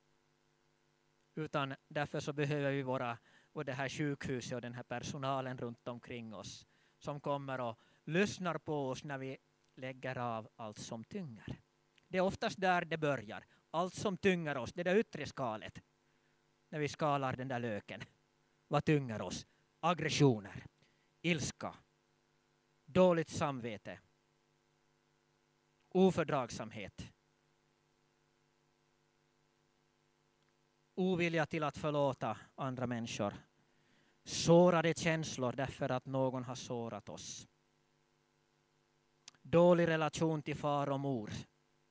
Utan därför så behöver vi våra, och det här sjukhuset och den här personalen runt omkring oss som kommer och lyssnar på oss när vi lägger av allt som tynger. Det är oftast där det börjar. Allt som tynger oss, det där yttre skalet. När vi skalar den där löken. Vad tynger oss? Aggressioner, ilska, dåligt samvete, ofördragsamhet, ovilja till att förlåta andra människor, sårade känslor därför att någon har sårat oss, dålig relation till far och mor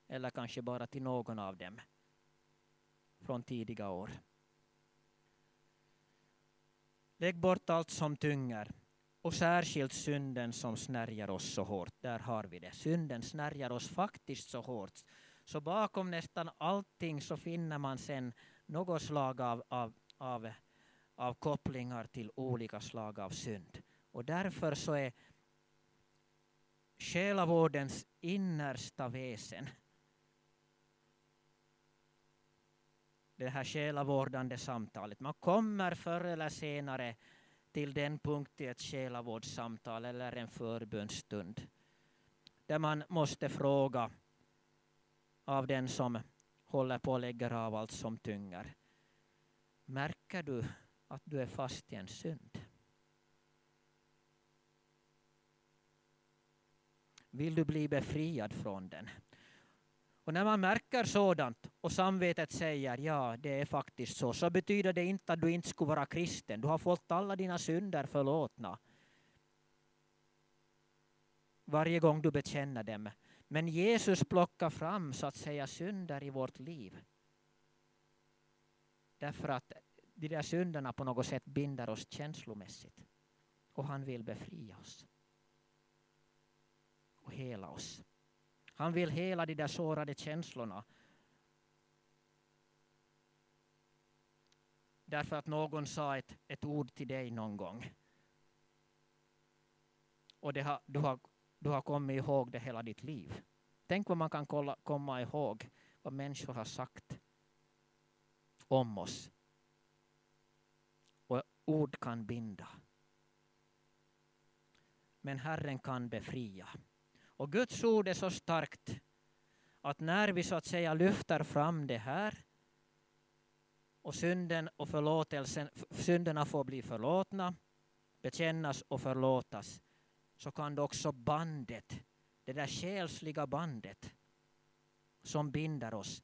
eller kanske bara till någon av dem från tidiga år. Lägg bort allt som tynger och särskilt synden som snärjar oss så hårt. Där har vi det. Synden snärjar oss faktiskt så hårt. Så bakom nästan allting så finner man sen något slag av, av, av, av kopplingar till olika slag av synd. Och därför så är själavårdens innersta väsen det här själavårdande samtalet. Man kommer förr eller senare till den punkt i ett själavårdssamtal eller en förbönstund där man måste fråga av den som håller på och lägger av allt som tynger. Märker du att du är fast i en synd? Vill du bli befriad från den? Och när man märker sådant och samvetet säger ja, det är faktiskt så, så betyder det inte att du inte skulle vara kristen. Du har fått alla dina synder förlåtna. Varje gång du bekänner dem. Men Jesus plockar fram så att säga synder i vårt liv. Därför att de där synderna på något sätt binder oss känslomässigt. Och han vill befria oss. Och hela oss. Han vill hela de där sårade känslorna. Därför att någon sa ett, ett ord till dig någon gång. Och det har, du, har, du har kommit ihåg det hela ditt liv. Tänk vad man kan kolla, komma ihåg vad människor har sagt om oss. Och ord kan binda. Men Herren kan befria. Och Guds ord är så starkt att när vi så att säga lyfter fram det här och synden och förlåtelsen, synderna får bli förlåtna, bekännas och förlåtas, så kan det också bandet, det där själsliga bandet som binder oss,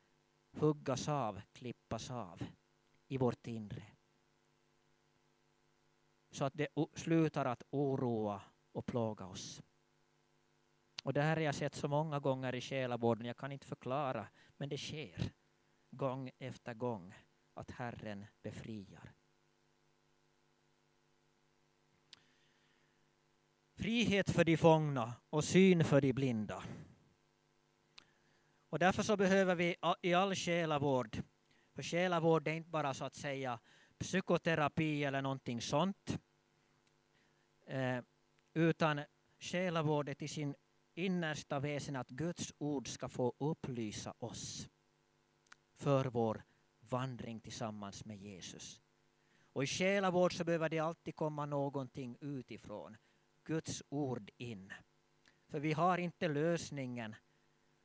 huggas av, klippas av i vårt inre. Så att det slutar att oroa och plåga oss. Och det här har jag sett så många gånger i själavården, jag kan inte förklara, men det sker gång efter gång att Herren befriar. Frihet för de fångna och syn för de blinda. Och därför så behöver vi i all själavård, för själavård är inte bara så att säga psykoterapi eller någonting sånt, eh, utan är till sin innersta väsen att Guds ord ska få upplysa oss för vår vandring tillsammans med Jesus. Och i själavård så behöver det alltid komma någonting utifrån. Guds ord in. För vi har inte lösningen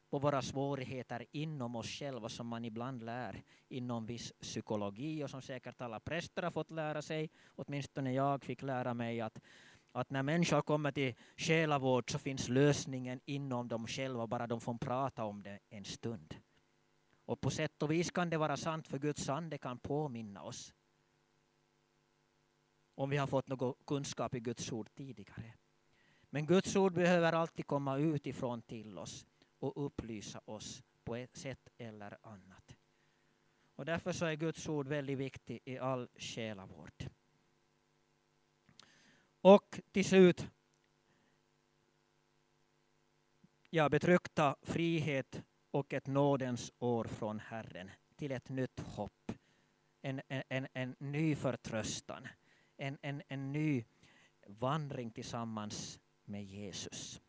på våra svårigheter inom oss själva som man ibland lär inom viss psykologi och som säkert alla präster har fått lära sig. Åtminstone jag fick lära mig att att när människor kommer till själavård så finns lösningen inom dem själva, bara de får prata om det en stund. Och på sätt och vis kan det vara sant, för Guds ande kan påminna oss om vi har fått någon kunskap i Guds ord tidigare. Men Guds ord behöver alltid komma utifrån till oss och upplysa oss på ett sätt eller annat. Och därför så är Guds ord väldigt viktigt i all själavård. Och till slut ja, betryckta frihet och ett nådens år från Herren till ett nytt hopp, en, en, en, en ny förtröstan, en, en, en ny vandring tillsammans med Jesus.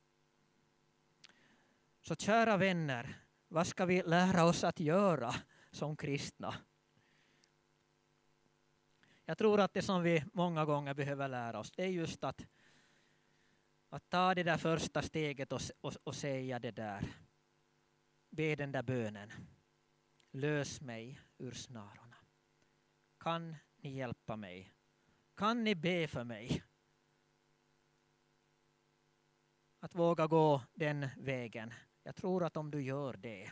Så kära vänner, vad ska vi lära oss att göra som kristna? Jag tror att det som vi många gånger behöver lära oss det är just att, att ta det där första steget och, och, och säga det där. Be den där bönen. Lös mig ur snarorna. Kan ni hjälpa mig? Kan ni be för mig? Att våga gå den vägen. Jag tror att om du gör det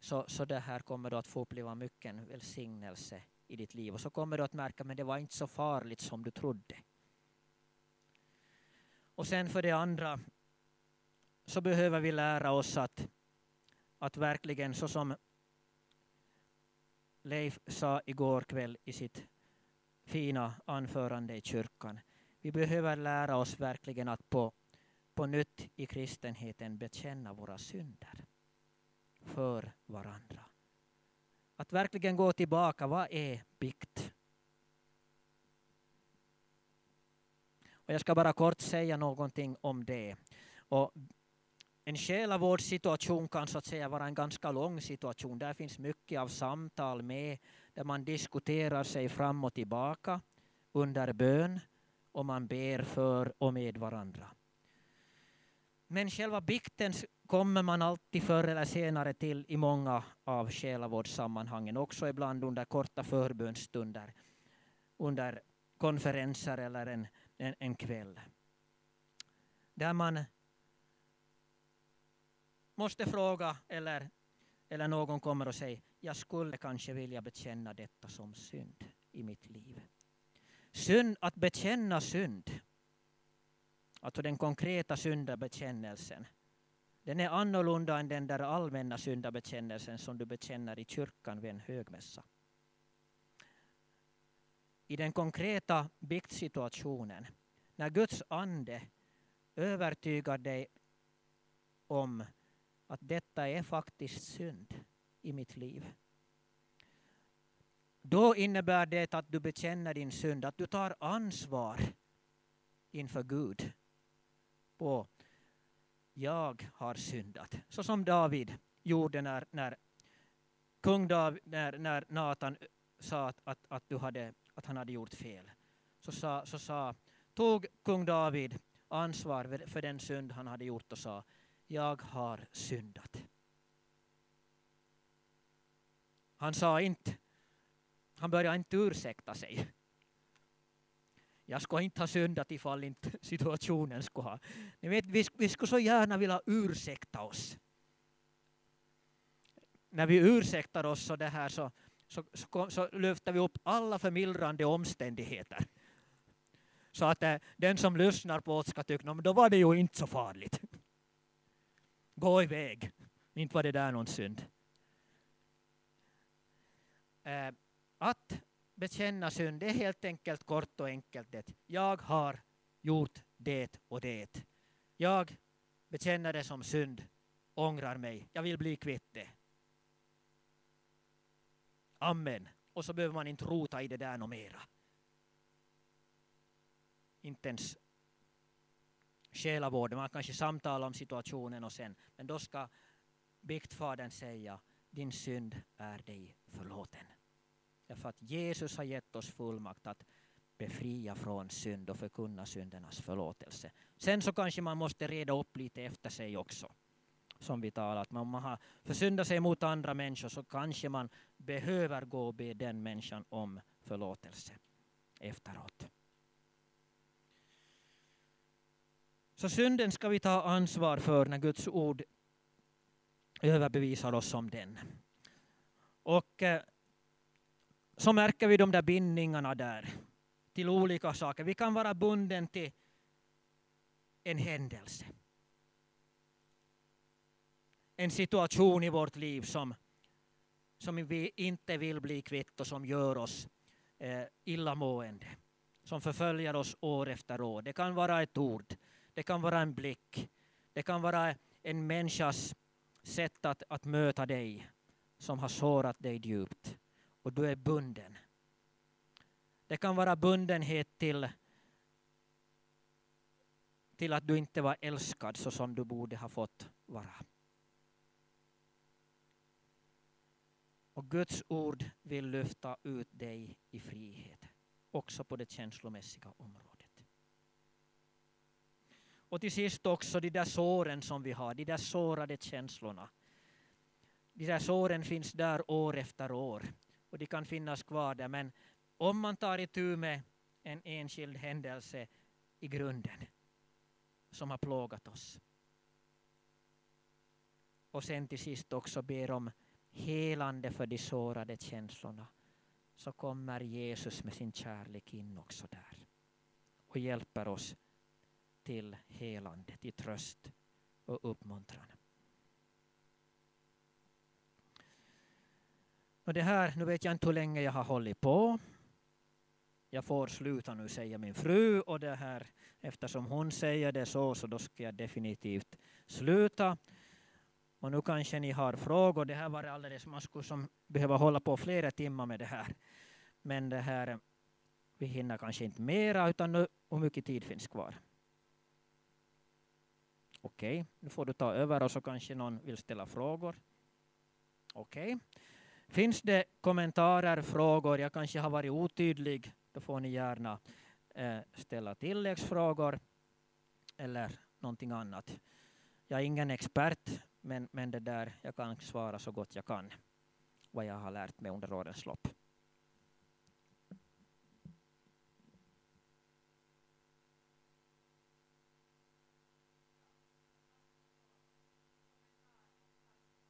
så, så det här kommer du att få uppleva mycket välsignelse i ditt liv. Och så kommer du att märka att det var inte så farligt som du trodde. Och sen för det andra så behöver vi lära oss att, att verkligen så som Leif sa igår kväll i sitt fina anförande i kyrkan. Vi behöver lära oss verkligen att på, på nytt i kristenheten bekänna våra synder för varandra. Att verkligen gå tillbaka, vad är bikt? Och jag ska bara kort säga någonting om det. Och en själavårdssituation kan så att säga vara en ganska lång situation. Där finns mycket av samtal med, där man diskuterar sig fram och tillbaka under bön och man ber för och med varandra. Men själva bikten kommer man alltid förr eller senare till i många av själavårdssammanhangen, också ibland under korta förbönstunder, under konferenser eller en, en, en kväll. Där man måste fråga eller, eller någon kommer och säger jag skulle kanske vilja bekänna detta som synd i mitt liv. Synd, att bekänna synd, alltså den konkreta syndabekännelsen, den är annorlunda än den där allmänna syndabekännelsen som du bekänner i kyrkan vid en högmässa. I den konkreta biktsituationen, när Guds ande övertygar dig om att detta är faktiskt synd i mitt liv. Då innebär det att du bekänner din synd, att du tar ansvar inför Gud på jag har syndat. Så som David gjorde när, när kung David, när, när Nathan sa att, att, att, du hade, att han hade gjort fel. Så, sa, så sa, tog kung David ansvar för den synd han hade gjort och sa jag har syndat. Han sa inte, han började inte ursäkta sig. Jag skulle inte ha syndat ifall inte situationen skulle ha. Ni vet, vi, vi skulle så gärna vilja ursäkta oss. När vi ursäktar oss så, det här så, så, så, så lyfter vi upp alla förmildrande omständigheter. Så att äh, den som lyssnar på oss ska tycka, då var det ju inte så farligt. Gå iväg. Inte var det där någon synd. Äh, att bekänna synd, det är helt enkelt kort och enkelt det. Jag har gjort det och det. Jag bekänner det som synd, ångrar mig, jag vill bli kvitt det. Amen. Och så behöver man inte rota i det där något mera. Inte ens själavården, man kanske samtalar om situationen och sen, men då ska biktfadern säga, din synd är dig förlåten. Därför att Jesus har gett oss fullmakt att befria från synd och förkunna syndernas förlåtelse. Sen så kanske man måste reda upp lite efter sig också. Som vi talat om man har försyndat sig mot andra människor så kanske man behöver gå och be den människan om förlåtelse efteråt. Så synden ska vi ta ansvar för när Guds ord överbevisar oss om den. Och eh, så märker vi de där bindningarna där till olika saker. Vi kan vara bunden till en händelse. En situation i vårt liv som, som vi inte vill bli kvitt och som gör oss eh, illamående. Som förföljer oss år efter år. Det kan vara ett ord, det kan vara en blick, det kan vara en människas sätt att, att möta dig som har sårat dig djupt och du är bunden. Det kan vara bundenhet till, till att du inte var älskad så som du borde ha fått vara. Och Guds ord vill lyfta ut dig i frihet, också på det känslomässiga området. Och till sist också de där såren som vi har, de där sårade känslorna. De där såren finns där år efter år och de kan finnas kvar där, men om man tar itu med en enskild händelse i grunden som har plågat oss och sen till sist också ber om helande för de sårade känslorna så kommer Jesus med sin kärlek in också där och hjälper oss till helande, till tröst och uppmuntran. Och det här, nu vet jag inte hur länge jag har hållit på. Jag får sluta nu, säger min fru. Och det här, eftersom hon säger det så, så då ska jag definitivt sluta. Och nu kanske ni har frågor. Det här var alldeles, man skulle som behöva hålla på flera timmar med det här. Men det här, vi hinner kanske inte mera, utan nu, hur mycket tid finns kvar? Okej, okay. nu får du ta över och så kanske någon vill ställa frågor. Okej. Okay. Finns det kommentarer, frågor, jag kanske har varit otydlig, då får ni gärna eh, ställa tilläggsfrågor eller någonting annat. Jag är ingen expert, men, men det där, jag kan svara så gott jag kan vad jag har lärt mig under årens lopp.